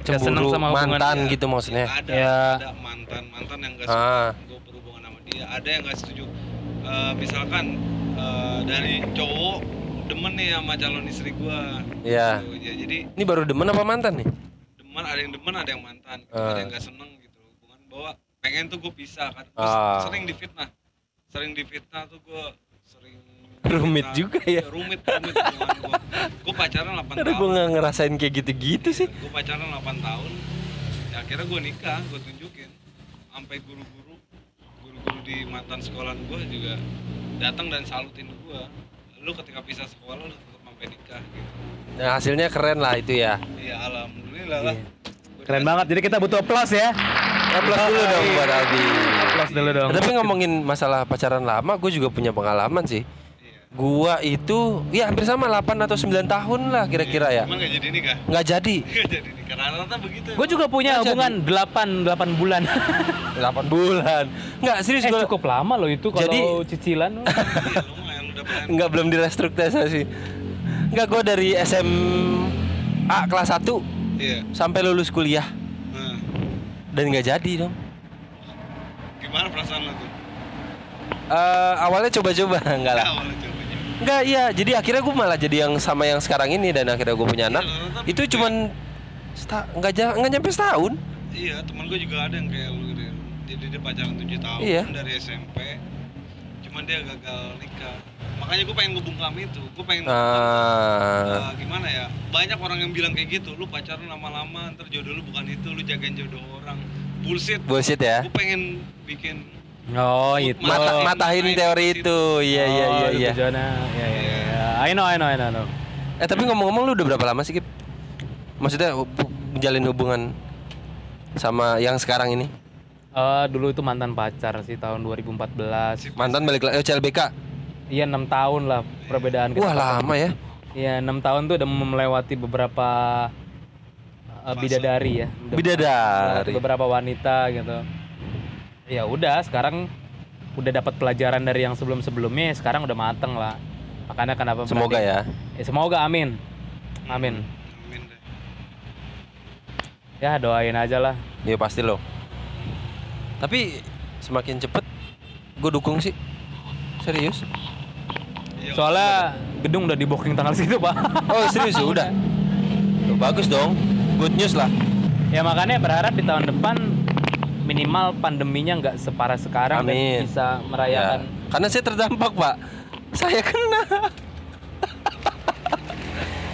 Nggak seneng Cemburu sama mantan dia. gitu maksudnya. ada Ya. ada mantan mantan yang gak Ah. setuju gue berhubungan sama dia ada yang gak setuju Eh, misalkan eh, dari cowok demen nih sama calon istri gue Iya. ya, jadi Ini baru demen apa mantan nih? demen ada yang demen ada yang mantan gitu. Ah. ada yang gak seneng gitu hubungan bahwa pengen tuh gue pisah kan Ah. sering difitnah sering difitnah tuh gue sering Rumit difitnah. juga ya. rumit rumit hubungan gue gue pacaran 8 Karena tahun gue nggak ngerasain kayak gitu-gitu sih. gue pacaran 8 tahun ya akhirnya gue nikah gue tunjukin sampai guru-guru guru-guru di mantan sekolahan gue juga datang dan salutin gue lu ketika pisah sekolah lu tetap sampai nikah gitu Nah hasilnya keren lah itu ya. ya alhamdulillah lah Iya. keren banget jadi kita butuh applause ya Applause dulu dong buat Aldi. applause dulu dong Tapi ngomongin masalah pacaran lama, gue juga punya pengalaman sih. Gua itu ya hampir sama 8 atau 9 tahun lah kira-kira ya. cuman gak jadi nikah Nggak jadi. gak jadi nikah rata-rata begitu gue juga punya Nggak hubungan 8 8 bulan 8 bulan. Nggak serius eh gue. cukup lama loh itu kalau Jadi- cicilan iya lumayan lu dapet Nggak belum direstrukturisasi. Nggak gue dari SMA kelas 1 iya sampai lulus kuliah dan nggak jadi dong. gimana perasaan lu tuh Eh, awalnya coba-coba nggak lah. awalnya coba coba Enggak, iya. Jadi akhirnya gue malah jadi yang sama yang sekarang ini dan akhirnya gue punya anak. Iya, Itu cuman nggak ja- nggak nyampe setahun. Iya, teman gue juga ada yang kayak lu gitu. Jadi dia pacaran 7 tahun Iya. dari SMP. Cuman dia gagal nikah. Makanya gue pengen ngebungkam itu. Gue pengen Ah, uh, gimana ya? Banyak orang yang bilang kayak gitu. Lu pacaran lama-lama, ntar jodoh lu bukan itu, lu jagain jodoh orang. Bullshit. bullshit ya. Gue pengen bikin oh itu Mata, matahin teori itu. Iya iya Oh, iya itu iya. tujuannya. Iya, iya, iya. I know, I know, I know, I know. Eh tapi ngomong-ngomong lu udah berapa lama sih, Kip? Maksudnya hub- menjalin hubungan sama yang sekarang ini? Eh, dulu itu mantan pacar sih tahun 2014. Mantan balik lagi oh, CLBK. Iya enam tahun lah perbedaan kita. Wah, lama ya. Iya enam tahun tuh udah melewati beberapa eh, bidadari ya. Udah Bidadari. Beberapa wanita gitu. Ya udah sekarang udah dapat pelajaran dari yang sebelum-sebelumnya. Sekarang udah mateng lah. Makanya kenapa Semoga berani- ya. Ya, semoga amin. Amin. amin deh. Ya doain aja lah. Iya pasti loh. Tapi semakin cepet gue dukung sih. Serius? Iya, Soalnya gedung udah di booking tanggal segitu pak. Oh serius ya udah. Tuh, bagus dong. Good news lah. ya makanya berharap di tahun depan minimal pandeminya nggak separah sekarang Amin. dan bisa Ya. merayakan. Karena saya terdampak pak. Saya kena.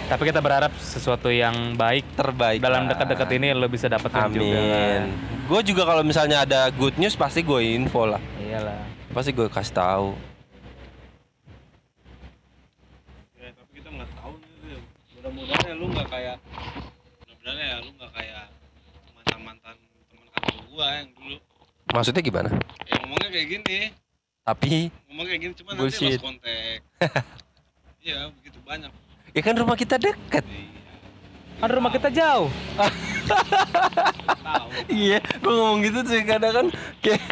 Tapi kita berharap sesuatu yang baik Terbaik. dalam dekat-dekat ini lo bisa dapetin juga. Amin. Gue juga kalau misalnya ada good news pasti gue info lah. Iyalah. Pasti gue kasih tahu. Ya, tapi kita nggak tahu nih. Ril. Lu nggak kayak mudah-mudahan ya lu nggak kayak mantan-mantan teman kantor gua yang dulu Maksudnya gimana? ya ngomongnya kayak gini Tapi ngomong kayak gini cuma nanti lost kontak Iya, begitu banyak. Ya kan rumah kita deket. Kan rumah kita jauh. Iya, gua ngomong gitu sih kadang kan kayak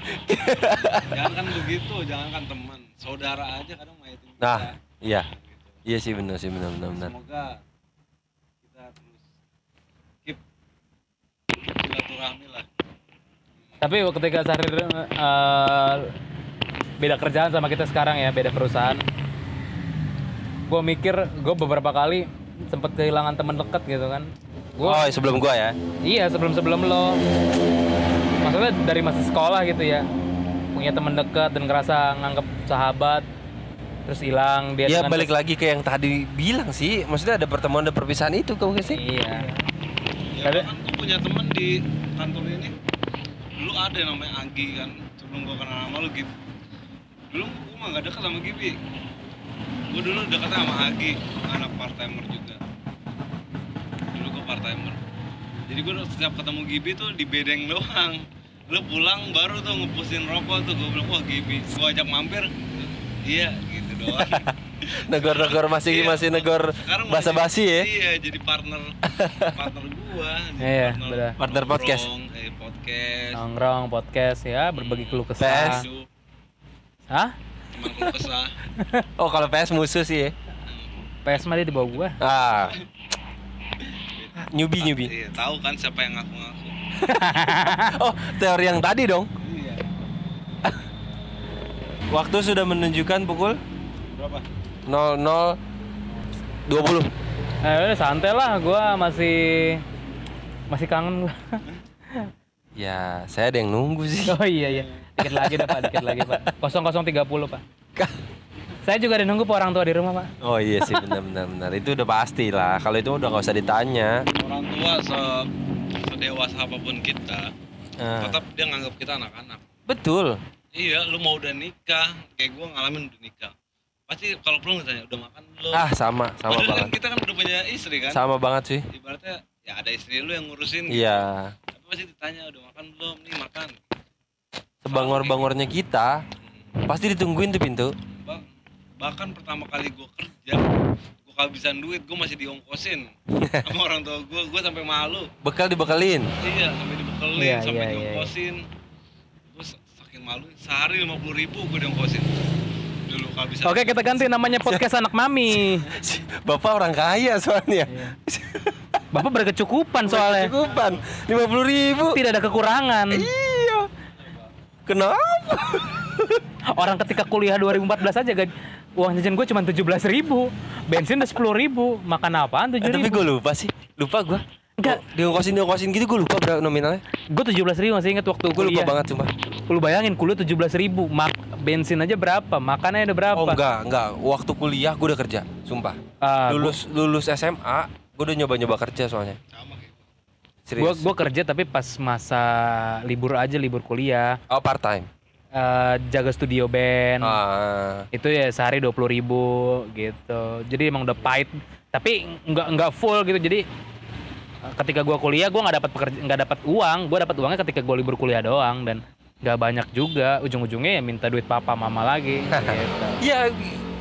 jangan kan begitu, jangan kan teman, saudara aja kadang kita. Nah, iya. Gitu. Iya sih benar sih benar benar benar. Semoga kita terus keep silaturahmi lah. Tapi ketika Sahrir eh, beda kerjaan sama kita sekarang ya, beda perusahaan. Gue mikir, gue beberapa kali sempet kehilangan teman dekat gitu kan. Gua, Oh, sebelum gua ya. Iya sebelum sebelum lo. Maksudnya dari masa sekolah gitu ya, punya teman dekat dan ngerasa nganggap sahabat, terus hilang dia. Ya balik lagi ke yang tadi bilang sih, maksudnya ada pertemuan dan perpisahan itu kau sih? Iya. Ya Ada- kan gue punya teman di kantor ini dulu ada yang namanya Agi kan sebelum gue kenal sama lu gitu dulu gue mah gak dekat sama Gibi gue dulu dekat sama Agi anak part timer juga. Dulu gue part timer jadi gue setiap ketemu Gibi tuh di bedeng doang. Lu pulang baru tuh ngepusin rokok tuh gue bilang wah Gibi gue ajak mampir. Iya gitu doang Negor-negor masih Iya, masih negor sekarang basa basi ya. Iya, jadi partner partner gua. jadi Iya, benar. Partner podcast. nongkrong, Eh, podcast. Nongkrong podcast ya, berbagi keluh PS. kesah. Hidup, Hah? Cuman keluh kesah. Oh, kalau PS musuh sih ya. PS mah dia di bawah gua. Ah. Nyubi nyubi. Iya, tahu kan siapa yang ngaku-ngaku. Oh, teori yang tadi dong. Iya. Waktu sudah menunjukkan pukul Berapa? 00 20. Eh, udah santai lah, gua masih masih kangen gua. Ya, saya ada yang nunggu sih. Oh iya iya. Dikit lagi dah Pak, dikit lagi Pak. 0030 Pak. Saya juga ada nunggu Pak orang tua di rumah Pak. Oh iya sih benar benar benar. Itu udah pasti lah. Kalau itu udah nggak usah ditanya. Orang tua se sedewasa apa pun kita, Ah, tetap dia nganggap kita anak-anak. betul. Iya, lu mau udah nikah, kayak gua ngalamin udah nikah. Pasti kalau pulang ditanya, udah makan belum? Ah, sama sama Padahal kan banget. kita kan udah punya istri kan? Sama banget sih. Ibaratnya ya ada istri lu yang ngurusin gitu. Iya. Tapi pasti ditanya udah makan belum? Nih makan. Sebangor-bangornya kita pasti ditungguin tuh pintu. Bang, bahkan pertama kali gue kerja, gue kehabisan duit, gue masih diongkosin sama orang tua gue, gue sampai malu. Bekal dibekalin. Iya, sampai dibekelin, Iya, sampai iya, iya. diongkosin. Gue saking malu, sehari lima puluh ribu gue diongkosin. Dulu kehabisan. Oke, kita ganti namanya podcast anak mami. Bapak orang kaya soalnya. Bapak berkecukupan soalnya. Cukupan. 50 ribu. Tidak ada kekurangan. Iya. Kenapa? Orang ketika kuliah 2014 aja gaji uang jajan gue cuma 17 ribu bensin udah 10 ribu makan apaan 7 Eh, tapi ribu gue lupa sih. Lupa gue. Enggak. Diongkosin diongkosin gitu gue lupa berapa nominalnya. gue 17 ribu masih inget waktu Gue lupa kuliah banget sumpah. lu bayangin kuliah 17 ribu mak bensin aja berapa makannya udah berapa Oh enggak, enggak. Waktu kuliah gue udah kerja, sumpah. Ah, gua- lulus lulus SMA, gue udah nyoba-nyoba kerja soalnya. Sama kayak gue. Gua Serius. gua kerja tapi pas masa libur aja libur kuliah Oh, part time. Eh, jaga studio band Ah. itu ya sehari dua puluh ribu gitu jadi emang udah pahit tapi nggak nggak full gitu jadi ketika gua kuliah gua nggak dapat pekerja nggak dapat uang gua dapat uangnya ketika gua libur kuliah doang dan nggak banyak juga ujung-ujungnya ya minta duit papa mama lagi gitu. Iya,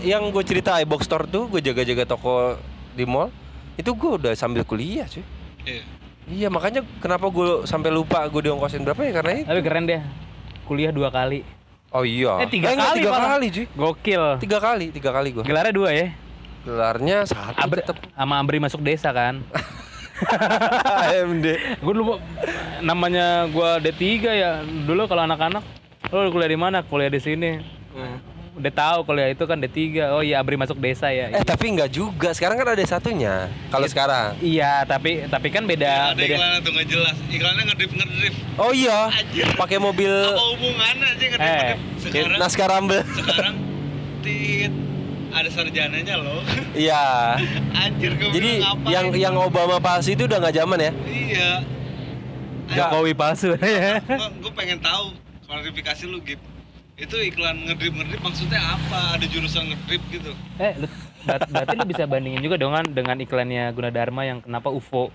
yang gue cerita iBox Store tuh gue jaga-jaga toko di mall. Itu gue udah sambil kuliah, cuy. Iya. Iya, makanya kenapa gue sampai lupa gue diongkosin berapa ya karena itu. tapi keren deh kuliah dua kali Oh iya. Eh, tiga enggak, kali tiga malah. kali, cuy. gokil Tiga kali, tiga kali gue. gelarnya dua ya Gelarnya satu Abri, tetep. sama Abri masuk desa kan AMD. gue dulu namanya gua D3 ya dulu kalau anak-anak lo kuliah di mana kuliah di sini udah tahu kuliah itu kan D3 oh iya Abri masuk desa ya Eh tapi enggak juga. Sekarang kan ada satunya. Kalau sekarang. iya tapi tapi kan beda ada beda iklannya tuh nggak jelas. Iklannya ngedrip ngedrip. Oh iya. Pakai mobil Apa hubungannya sih ngedrip Eh, ngedrip? Sekarang Naskah Rumble. sekarang tit ada sarjananya loh. Iya. Anjir gue Jadi ngapain? yang yang Obama palsu itu udah nggak zaman ya? iya. Jokowi palsu ya gue pengen tahu klarifikasi lu gitu. Itu iklan ngedrip ngedrip maksudnya apa? Ada jurusan ngedrip gitu. eh lu, ber- berarti lu bisa bandingin juga dengan dengan iklannya Gunadarma yang kenapa UFO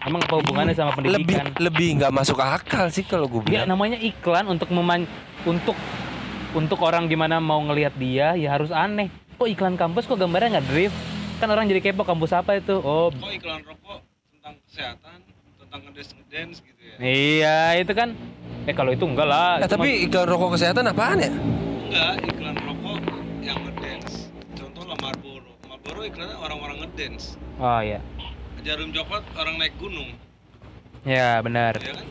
emang apa hubungannya sama Lebih pendidikan lebih nggak masuk akal sih kalau gue ya bilang. namanya iklan untuk meman untuk untuk orang gimana mau ngelihat dia ya harus aneh kok iklan kampus kok gambarnya nggak drift? Kan orang jadi kepo kampus apa itu? Oh. Kok iklan rokok tentang kesehatan tentang ngedance ngedance gitu ya. Iya itu kan. Eh kalau itu enggak lah itu tapi iklan rokok kesehatan apaan ya? enggak iklan rokok yang ngedance. Contoh lah Marlboro. Marlboro iklannya orang-orang ngedance. Oh iya. Jarum coklat orang naik gunung. Ya benar. Ya kan?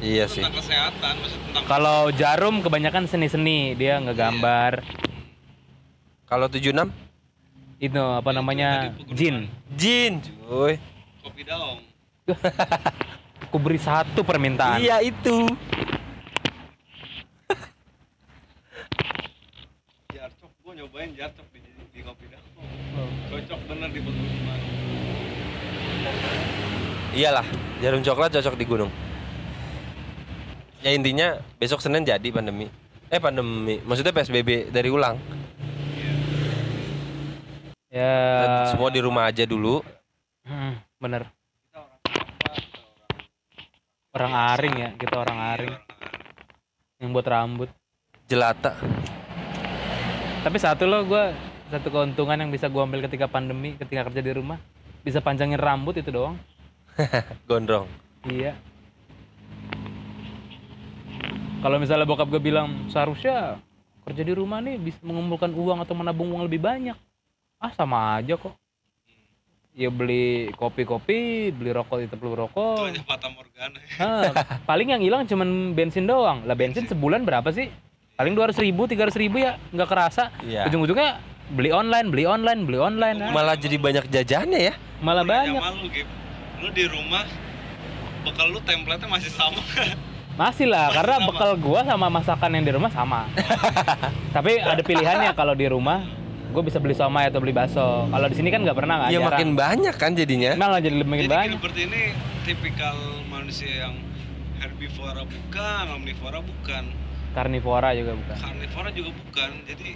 Iya sih. tentang kesehatan maksud tentang kalau jarum kebanyakan seni-seni dia ngegambar Kalau 76 itu apa namanya jin jin, cuy. kopi daong aku beri satu permintaan Iya itu. jarcok gua nyobain jarcok di, di kopi daong cocok bener di pegunungan Iyalah, jarum coklat cocok di gunung. Ya intinya besok Senin jadi pandemi. Eh pandemi, maksudnya PSBB dari ulang. Ya. Semua di rumah aja dulu. Hmm, bener. Orang aring ya kita orang aring. Yang buat rambut. Jelata. tapi satu loh gue satu keuntungan yang bisa gue ambil ketika pandemi ketika kerja di rumah. Bisa panjangin rambut itu doang. Gondrong. iya. Kalau misalnya bokap gue bilang seharusnya kerja di rumah nih bisa mengumpulkan uang atau menabung uang lebih banyak ah sama aja kok. Ya beli kopi-kopi beli rokok itu itu rokok. Aja Fata Morgana. Ah, paling yang hilang cuman bensin doang. Lah bensin sebulan berapa sih? Paling dua ribu tiga ribu ya nggak kerasa. Iya. ujung-ujungnya beli online beli online beli online. Ah. Malah jadi banyak jajannya ya. malah nanya banyak. sama lu di rumah bekal lu template masih sama. Masih lah karena sama. bekal gua sama masakan yang di rumah sama. Tapi ada pilihannya kalau di rumah gue bisa beli somai atau beli bakso. Kalau di sini kan nggak pernah nggak Ya jarang. makin banyak kan jadinya. malah jadi makin jadi banyak. Gilbert ini tipikal manusia yang herbivora bukan omnivora bukan. Karnivora juga bukan. Karnivora juga bukan. Jadi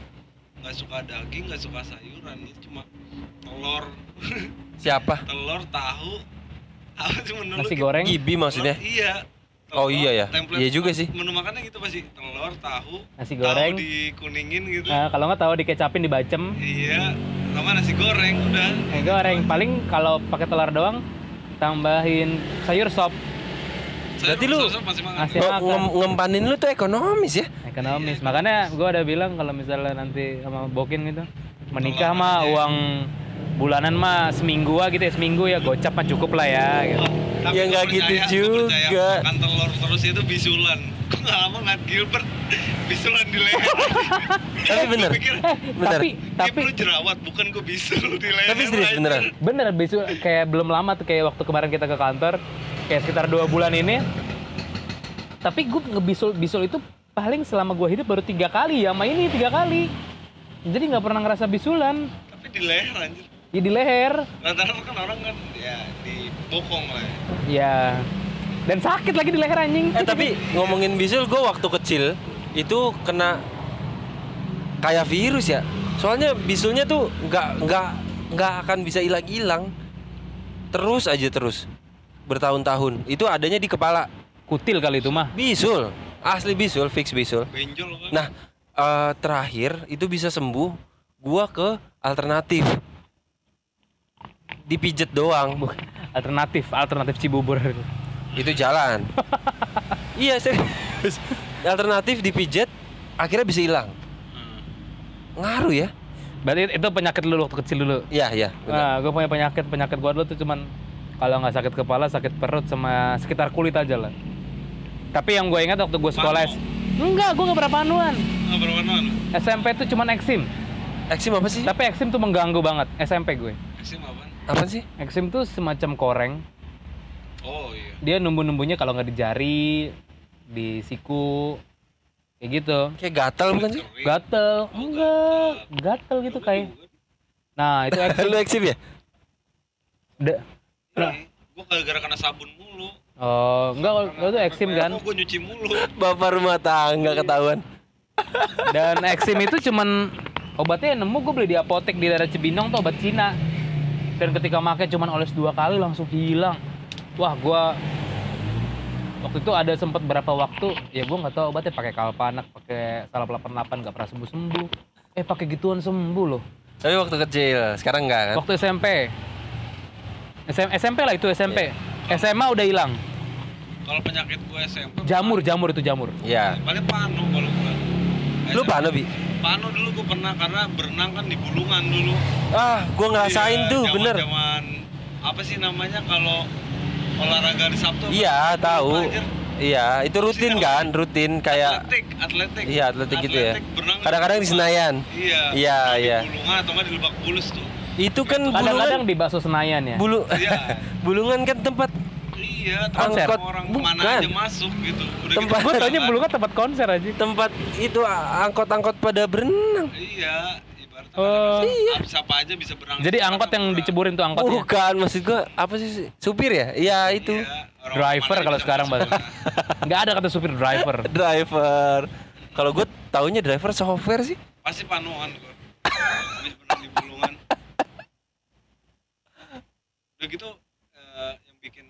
nggak suka daging nggak suka sayuran. Itu cuma telur. Siapa? telur tahu. Apa lu, nasi goreng? Gibi maksudnya. Telur, iya Oh, iya ya. template Iya juga sih. menu makannya gitu pasti telur tahu. Nasi goreng. tahu dikuningin gitu. Nah, kalau nggak tahu dikecapin dibacem. Iya sama nasi goreng udah. Nasi goreng. Paling kalau pakai telur doang tambahin sayur sop. Berarti lu masih makan. Masih Nge- makan. ngem- ngempanin lu tuh ekonomis ya. ekonomis. Makanya gue udah bilang kalau misalnya nanti sama Bokin gitu menikah mah uang bulanan mah seminggu gitu ya seminggu ya gocap mah cukup lah ya gitu. Tapi Ya nggak gitu percaya juga. Makan telur terus itu bisulan. Nggak lama ngeliat Gilbert bisulan di leher. Tapi bener. Pikir, eh Bener. tapi tapi lu jerawat bukan gua bisul di leher. Tapi serius aja. beneran. bener bisu kayak belum lama tuh kayak waktu kemarin kita ke kantor kayak sekitar dua bulan ini tapi gue ngebisul bisul itu paling selama gue hidup baru tiga kali ya sama ini tiga kali jadi nggak pernah ngerasa bisulan di leher anjir. ya di leher Rata-rata kan orang kan ya di bokong lah. ya. dan sakit lagi di leher anjing Eh tapi ngomongin bisul, gue waktu kecil itu kena kayak virus ya. Soalnya bisulnya tuh nggak nggak nggak akan bisa hilang-hilang. Terus aja terus bertahun-tahun. Itu adanya di kepala. kutil kali itu mah Bisul, asli bisul, fix bisul. Benjol kan. Nah eh, terakhir itu bisa sembuh. Gua ke alternatif. Dipijet doang. Bukan. alternatif alternatif Cibubur itu jalan iya serius alternatif dipijet akhirnya bisa hilang Hmm. ngaruh ya berarti itu penyakit lu waktu kecil dulu iya iya nah gue punya penyakit penyakit gue dulu tuh cuman kalau nggak sakit kepala sakit perut sama sekitar kulit aja lah tapi yang gue ingat waktu gue sekolah Panu. enggak gue nggak pernah panuan Ah, berapa tahun? SMP tuh cuman eksim eksim apa sih? Tapi eksim tuh mengganggu banget SMP gue. Eksim apaan? apa sih? Eksim tuh semacam koreng. Oh iya. dia numbu-numbunya kalau nggak di jari di siku kayak gitu. Kayak gatal bukan sih? Gatel. Oh, enggak. Gatel gitu kayak nah itu eksim. Lu eksim ya? Da- Nah, gua gara-gara kena sabun mulu. oh enggak kalau itu eksim kan? gua nyuci mulu. bapak rumah tangga ketahuan. Dan eksim itu cuman obatnya yang nemu gue beli di apotek di daerah Cibinong tuh obat Cina. Dan ketika pakai cuman oles dua kali langsung hilang. Wah gua waktu itu ada sempat berapa waktu ya gue nggak tahu obatnya pakai kalpanak pakai salap 88 nggak pernah sembuh sembuh eh pakai gituan sembuh loh Tapi waktu kecil, sekarang enggak kan? Waktu SMP. SM, SMP lah itu SMP. SMA udah hilang. Kalau penyakit gue SMP Jamur, jamur itu jamur. Iya. paling panu kalau gue. Lu pano, Bi? Panu dulu gue pernah karena berenang kan di bulungan dulu. Ah, gua ngerasain Iya, tuh, bener. Zaman apa sih namanya kalau olahraga di Sabtu? Iya, tahu. Iya, itu rutin kan, rutin kayak atletik, atletik. Iya, atletik gitu ya. Kadang-kadang di Senayan. Iya. Iya, berenang iya. Di bulungan atau nggak di Lebak Bulus tuh. itu kan Kadang-kadang di bakso Senayan ya. bulu Iya. bulungan kan tempat Iya, Konser. tempat orang ke mana Bukan. aja masuk gitu. Udah Tempat- gitu Gue taunya jalan. bulungan tempat konser aja. tempat itu angkot-angkot pada berenang. Iya, ibaratnya Oh. iya. siapa aja bisa berenang. Jadi angkot yang murah. diceburin tuh angkotnya. Bukan, maksud gua apa sih supir ya? Iya, itu. Iya, orang Driver kalau sekarang bahasa. sana. Nggak ada kata supir driver. Driver. Kalau gue taunya driver software sih. Pasti panuan gua. Habis berenang di bulungan. Udah gitu eh, yang bikin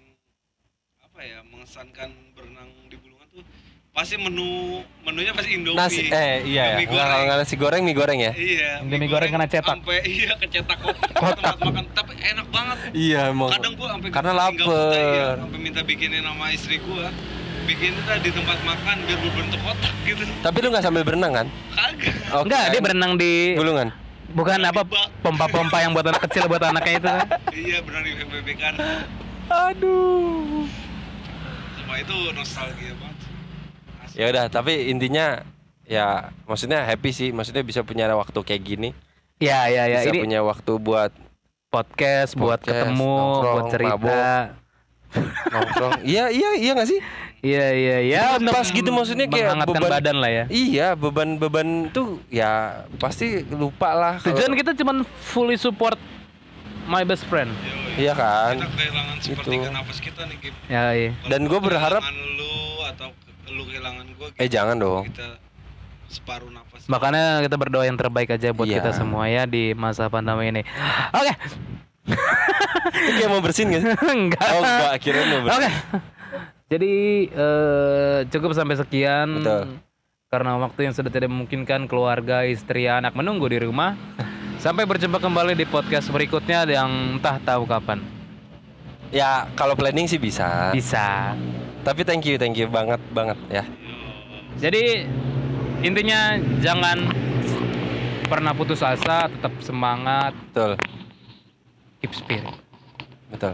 apa ya mengesankan berenang di bulungan tuh pasti menu menunya pasti Indomie. Nasi eh iya ya. Goreng. kalau nggak nasi goreng mie goreng ya. Iya, Indomie goreng kena cetak. Sampai iya kecetak kotak. Tempat makan tapi enak banget. Iya emang. Kadang gua sampai karena iya, lapar. sampai minta bikinin sama istri gua. Bikinin dah di tempat makan biar berbentuk kotak gitu. Tapi lu nggak sambil berenang kan? Kagak. Oke, Enggak, dia berenang di Bulungan. bukan apa Di bak. pompa-pompa yang buat anak kecil buat anaknya itu kan. Iya benar di PBB kan. Aduh. Semua itu nostalgia banget. Ya udah, tapi intinya ya maksudnya happy sih. Maksudnya bisa punya waktu kayak gini. Ya, ya, ya. Bisa Ini punya waktu buat podcast buat Podcast, ketemu, nongkrong, buat cerita. mabok. nongkrong. Iya, iya, iya nggak sih? Iya, iya, ya. Untuk pas gitu maksudnya kayak menghangatkan beban- badan lah ya. Iya, beban-beban tuh ya pasti lupa lah. Tujuan kita cuman fully support my best friend. Iya kan? Kita kehilangan Gitu. kita nih Gip. Ya, iya. Kalau Dan gua berharap- lu atau lu kehilangan gua Eh jangan dong. kita separuh napas. Makanya kita berdoa yang terbaik aja buat Iya. kita semua ya di masa pandemi ini. Oke. Itu kayak mau bersin gak sih? enggak. Oh enggak, akhirnya mau bersin. Oke. Jadi eh, cukup sampai sekian. Betul. Karena waktu yang sudah tidak memungkinkan keluarga, istri, anak menunggu di rumah. Sampai berjumpa kembali di podcast berikutnya yang entah tahu kapan. Ya kalau planning sih bisa. Bisa. Tapi thank you, thank you banget banget ya. Jadi intinya jangan pernah putus asa, tetap semangat, Betul, keep spirit. betul.